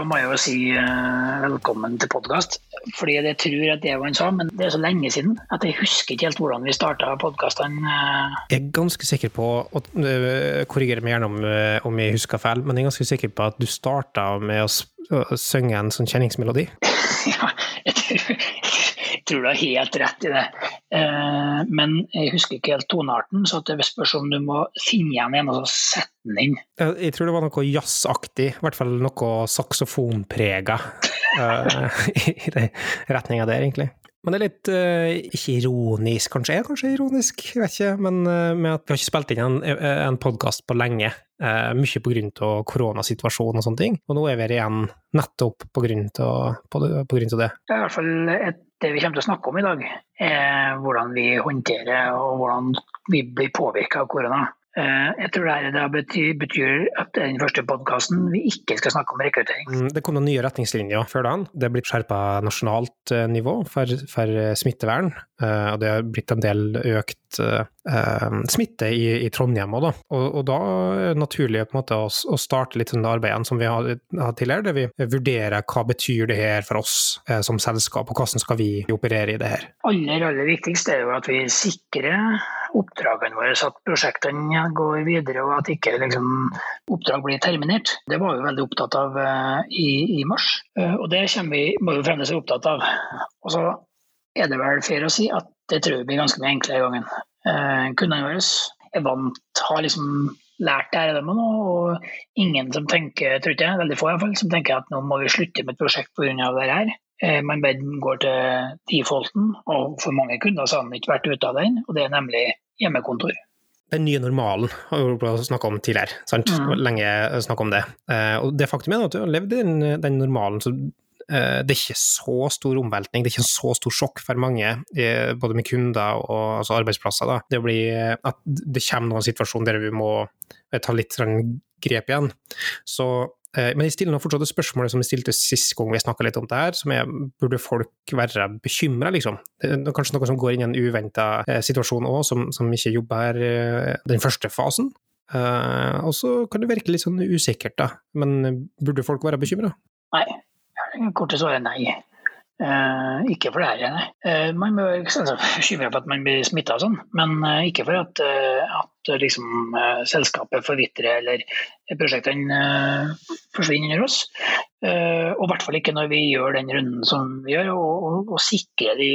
Da må jeg jo si uh, velkommen til podkast. Fordi jeg tror at det var han sa, men det er så lenge siden at jeg husker ikke helt hvordan vi starta podkastene. Uh. Jeg er ganske sikker på, og uh, korrigerer meg gjerne om, om, jeg husker feil, men jeg er ganske sikker på at du starta med å, å synge en sånn kjenningsmelodi. ja, jeg tror, tror du har helt rett i det. Eh, men jeg husker ikke helt tonearten, så det spørs om du må finne igjen en og sette den. Jeg tror det var noe jazzaktig, i hvert fall noe saksofonprega uh, i den retninga der, egentlig. Men det er litt uh, ikke ironisk, kanskje er kanskje ironisk, jeg vet ikke, men uh, med at vi har ikke spilt inn en, en podkast på lenge. Uh, mye av koronasituasjonen og sånne ting. Og nå er vi her igjen nettopp av det. Det er hvert fall et, det vi kommer til å snakke om i dag, er hvordan vi håndterer og hvordan vi blir påvirka av korona. Eh, jeg tror det betyr, betyr at den første podkasten vi ikke skal snakke om rekruttering. Mm, det kom noen nye retningslinjer før da. Det er blitt skjerpa nasjonalt eh, nivå for, for, smittevern. Eh, og det har blitt en del økt smitte i, i Trondheim òg, da. Og, og, da er det naturlig på en måte, å, å starte litt sånn arbeidet som vi har hatt tidligere, der vi vurderer hva betyr det her for oss som selskap, og hvordan skal vi operere i det her. Aller, aller viktigst er jo at vi sikrer oppdragene våre, at prosjektene går videre og at ikke liksom, oppdrag blir terminert. Det var vi veldig opptatt av uh, i, i, mars, uh, og det vi, må vi fremdeles være opptatt av. Og så er det vel fair å si at det tror jeg blir ganske mye enklere i gangen. Eh, kundene våre er vant, har liksom lært det her nå, og ingen som tenker, tror ikke jeg, veldig få i hvert fall, som tenker at nå må vi slutte med et prosjekt pga. det her. Eh, man går til defaulten, og for mange kunder så har de ikke vært ute av den, og det er nemlig hjemmekontor. Den nye normalen har vi snakka om tidligere, sant? Mm. lenge snakka om det. Eh, og det faktum er at du har levd i den, den normalen, så det er ikke så stor omveltning, det er ikke så stor sjokk for mange, både med kunder og altså arbeidsplasser. Da. Det blir at det kommer noen situasjon der vi må ta litt sånn grep igjen. Så Eh, men jeg stiller nå fortsatt det spørsmålet som jeg stilte sist gang vi snakka litt om det her, som er burde folk være bekymra, liksom? Det er kanskje noe som går inn i en uventa eh, situasjon òg, som, som, ikke jobber her den første fasen. Og så kan det virke litt sånn usikkert, da. Men burde folk være bekymra? Nei. Korte svaret er nei. Uh, ikke for det her, nei. Uh, man bør selvsagt bekymre for at man blir smitta og sånn, men uh, ikke for at, at liksom, selskapet forvitrer eller prosjektene forsvinner under oss. og i hvert fall ikke når vi gjør den runden som vi gjør, og, og, og sikrer de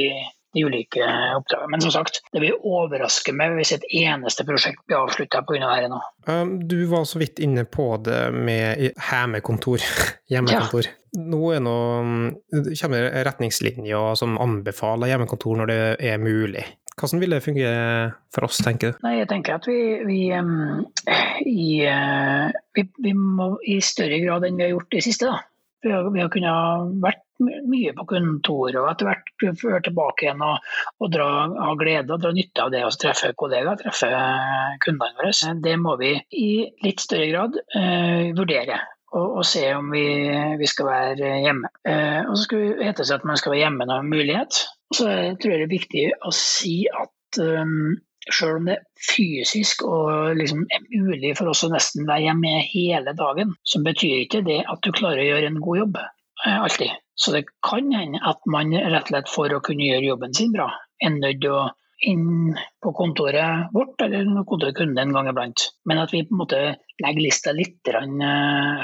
de ulike oppdragene. Men som sagt, det vil overraske meg hvis et eneste prosjekt blir avslutta pga. dette nå. Um, du var så vidt inne på det med hjemmekontor. hjemmekontor. Ja. Nå er noe, kommer det retningslinjer som anbefaler hjemmekontor når det er mulig. Hvordan vil det fungere for oss, tenker du? Nei, jeg tenker at vi, vi, um, i, uh, vi, vi, må i større grad enn vi har gjort i siste, da. Har, vi har kunnet vært mye på kontoret og etter hvert føre tilbake igjen og, og dra, ha glede og dra nytte av det å treffe kollegaer, treffe kundene våre. Det må vi i litt større grad eh, vurdere. Og, og, se om vi, vi skal være hjemme. Eh, og så skal vi hete seg at man skal være hjemme når det er mulighet. Så tror jeg det er viktig å si at um, selv om det er fysisk og liksom mulig for oss å nesten være hjemme hele dagen, så betyr ikke det at du klarer å gjøre en god jobb. Eh, alltid. Så det kan hende at man rett og slett for å kunne gjøre jobben sin bra, er nødt å inn på kontoret vårt eller kontoret kunde en gang iblant. Men at vi på en måte legger lista litt eh,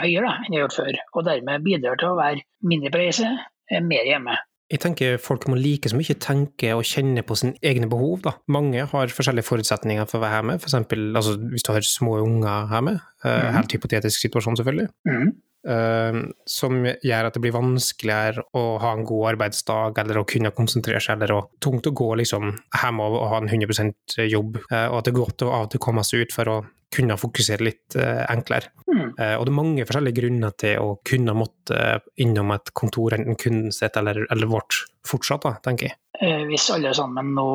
høyere da, enn vi har gjort før. Og dermed bidrar til å være mindre på reise, eh, mer hjemme. Jeg tenker folk må like så mye tenke og kjenne på sine egne behov. Da. Mange har forskjellige forutsetninger for å være hjemme, f.eks. Altså, hvis du har små unger hjemme. Mm. Helt hypotetisk situasjon, selvfølgelig. Mm. Uh, som gjør at det blir vanskeligere å ha en god arbeidsdag, eller å kunne konsentrere seg, eller å, tungt å gå liksom hjemme og, ha en 100% jobb, uh, og at det er godt å av og til komme seg ut for å kunne fokusere litt uh, enklere. Mm. og det er mange forskjellige grunner til å kunne måtte innom et kontor, enten kunden sitt eller, eller, vårt, fortsatt, da, tenker jeg. Hvis alle sammen nå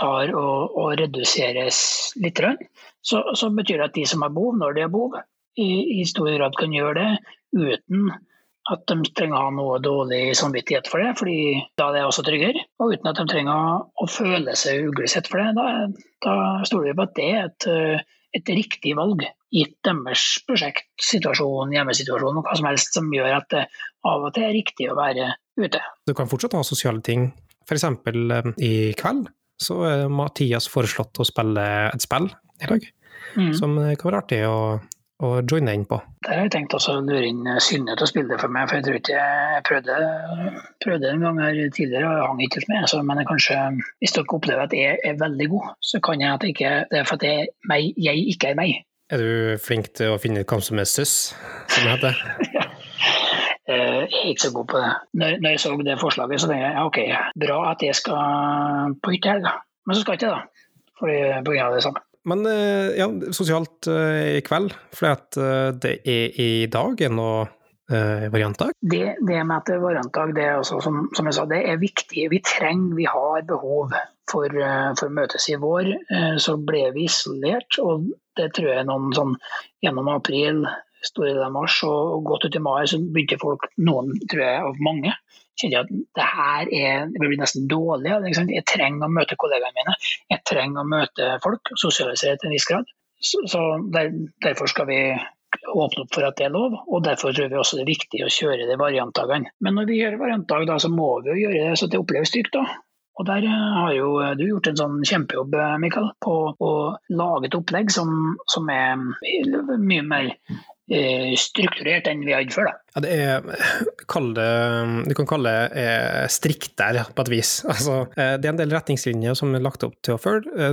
tar og, og reduseres litt, så, så betyr det at de som har behov, når de har behov, i, i stor grad kan gjøre det uten at de trenger å ha noe dårlig samvittighet for det, fordi da er det også tryggere. Og uten at de trenger å føle seg uglesett for det. Da, da stoler vi på at det er et, et riktig valg, gitt deres prosjekt, situasjon, hjemmesituasjon og hva som helst som gjør at det av og til er riktig å være ute. Du kan fortsatt ha sosiale ting. F.eks. Eh, i kveld så er Mathias foreslått å spille et spill i dag, mm. som kan være artig å å joine inn på? Der har jeg tenkt å lure inn Synne til å spille det for meg, for jeg tror ikke jeg prøvde, prøvde en gang her tidligere og hang ikke med. Så, men kanskje, hvis dere opplever at jeg er veldig god, så kan jeg at ikke, det er for at jeg, meg, jeg ikke er meg. Er du flink til å finne ut hvem som er søss, som det heter? ja. Eh, jeg er ikke så god på det. Når, når jeg så det forslaget, så tenkte jeg ja, ok, bra at jeg skal på hyttehelg, men så skal jeg ikke det. Av det samme. Men eh, ja, sosialt uh, i kveld, for uh, det er i dag uh, variantdag? Det, det, med at det er variantdag, det er også, som, som, jeg sa, det er viktig. Vi trenger, vi har behov for, for møtes i vår. Så ble vi isolert, og det tror jeg noen sånn gjennom april, store deler av mars og godt ut i mai, så begynte folk, noen tror jeg av mange, kjenner jeg at det her er, det blir nesten dårlig. Jeg trenger å møte kollegaene mine, jeg trenger å møte folk, sosialisere til en viss grad. Så, så der, Derfor skal vi åpne opp for at det er lov, og derfor tror vi også det er viktig å kjøre de variantdagene. Men når vi gjør variantdag, da, så må vi jo gjøre det så det oppleves trygt. da. Og Der har jo du gjort en sånn kjempejobb Mikael, på å lage et opplegg som, som er mye mer Eh, strukturert enn vi hadde før. da. Ja, det er, kall det, Du kan kalle det striktere, strikt der, på et vis. Altså, eh, det er en del retningslinjer som er lagt opp til å følge.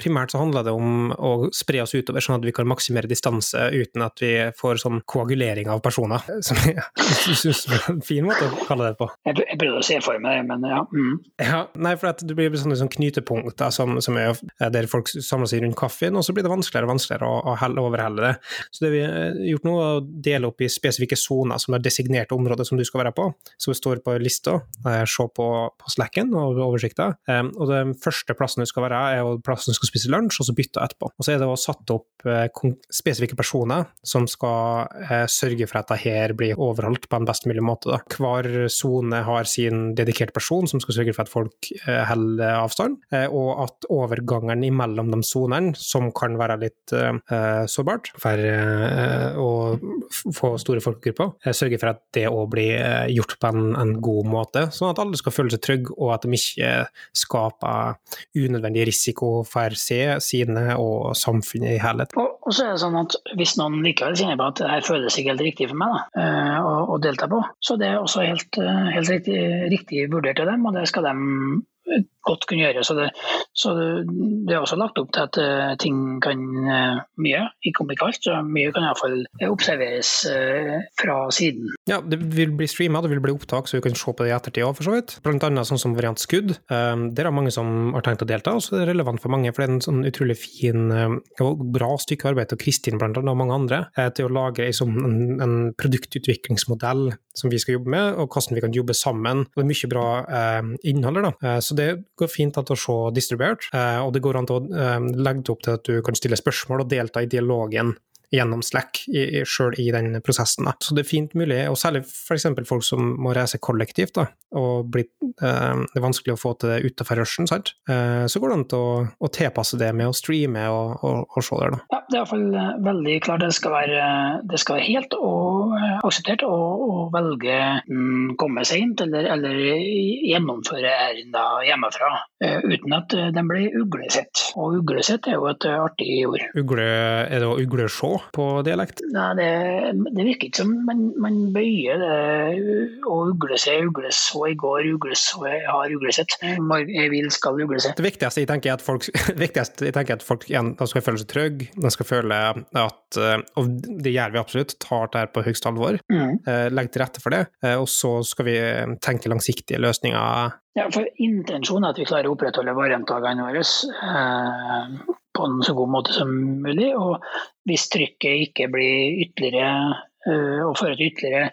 Primært så handler det om å spre oss utover, sånn at vi kan maksimere distanse uten at vi får sånn koagulering av personer. Som jeg syns er en fin måte å kalle det på. Jeg prøvde å se for meg det, men ja. Mm. ja nei, for det blir sånne, sånne knytepunkter som, som, er der folk samler seg rundt kaffen, og så blir det vanskeligere og vanskeligere å, å overhelle det. Så det vi har gjort nå å dele opp i spesifikke soner som er designerte områder som du skal være på. Det står på lista, eh, se på, på slacken og oversikta. Og den første plassen du skal være, er plassen du skal spise lunsj, og så bytte etterpå. Og så er det å satt opp uh, spesifikke personer som skal uh, sørge for at dette her blir overholdt på en best mulig måte. Hver sone har sin dedikerte person som skal sørge for at folk holder avstand, og at overgangen imellom de sonene, som kan være litt sårbart, for å få store folkegrupper. Sørge for at det òg blir eh, gjort på en, en, god måte, sånn at alle skal føle seg trygge, og at de ikke skaper unødvendig risiko for seg, sine og samfunnet i helhet. Og, og, så er det sånn at Hvis noen likevel kjenner på at det her føles ikke helt riktig for meg da, eh, å, å delta på, så det er også helt, eh, helt riktig, riktig vurdert av dem, og det skal de godt kunne gjøre. Så det, så det er også lagt opp til at uh, ting kan uh, mye, ikke om ikke alt, så mye kan iallfall observeres uh, fra siden. Ja, det vil bli streama, det vil bli opptak, så vi kan se på det i ettertid òg, for så vidt. Blant annet sånn som variant skudd. Der er mange som har tenkt å delta, og så er det relevant for mange, for det er en sånn utrolig fin og bra stykke arbeid av Kristin blant annet, og mange andre, til å lage sånn, en, en, produktutviklingsmodell som vi skal jobbe med, og hvordan vi kan jobbe sammen. Og det er mye bra innhold der, da. så det går fint an å se distribuert, eh, og det går an til å eh, legge det opp til at du kan stille spørsmål og delta i dialogen gjennom Slack sjøl i den prosessen. Så det er fint mulig, og særlig f.eks. folk som må reise kollektivt, da, og bli, eh, det er vanskelig å få til det utenfor rushen, sant? Eh, så går det an til å, å, tilpasse det med å streame og, og, og se der, da. Ja, det er iallfall eh, veldig klart det skal være, det skal være helt og akseptert å, å velge mm, komme seint eller, eller gjennomføre ærender hjemmefra uh, uten at den blir uglesett. Og uglesett er jo et artig ord. Ugle, er det å uglesjå? på dialekt? Nei, det, det virker ikke som man, man bøyer det og uglese, ugleså i går, ugleså har uglesett. Jeg vil skal uglese. Det viktigste jeg tenker er at folk, viktigste, jeg tenker at folk igjen, skal føle seg trygge, de skal føle at eh, Og det gjør vi absolutt, tar det her på høyeste alvor. Mm. Eh, legger til rette for det. Eh, og så skal vi tenke langsiktige løsninger ja, for Intensjonen er at vi klarer å opprettholde variantdagene våre eh, på en så god måte som mulig. Og hvis trykket ikke blir ytterligere og fører til ytterligere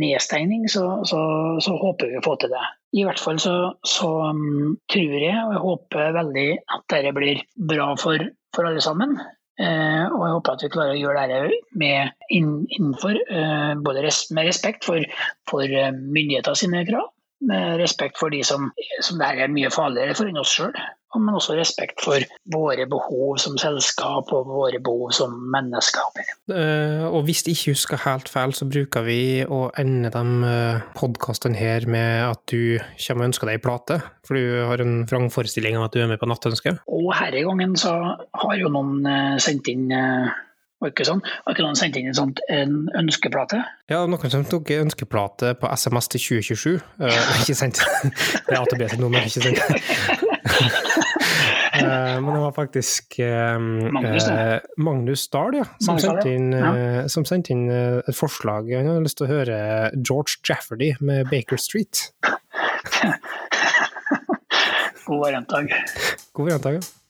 nedstengning, så, så, så, håper vi å få til det. I hvert fall så, så um, tror jeg og jeg håper veldig at dette blir bra for, for alle sammen. Uh, og jeg håper at vi klarer å gjøre dette med, innenfor uh, både res med respekt for, for myndigheter sine krav, Med respekt for de som, som det er mye farligere for enn oss sjøl. Men også respekt for våre behov som selskap og våre behov som mennesker. Eh, og hvis jeg ikke husker helt feil, så bruker vi å ende de eh, podkastene her med at du kommer og ønsker deg plate. For du har en vrangforestilling om at du er med på Nattønsket? Og herre gangen så har jo noen eh, sendt inn var ikke sånn? Har ikke noen sendt inn en, sånt, en ønskeplate? Ja, noen som tok ønskeplate på SMS til 2027. Uh, ikke sendt. Det er AtB sitt nummer, ikke sendt. uh, men det var faktisk uh, Magnus, Magnus Dahl, ja, som sendte inn, ja. som sendte inn et forslag. Han hadde lyst til å høre George Jafferty med Baker Street. God variantdag. God variantdag, ja.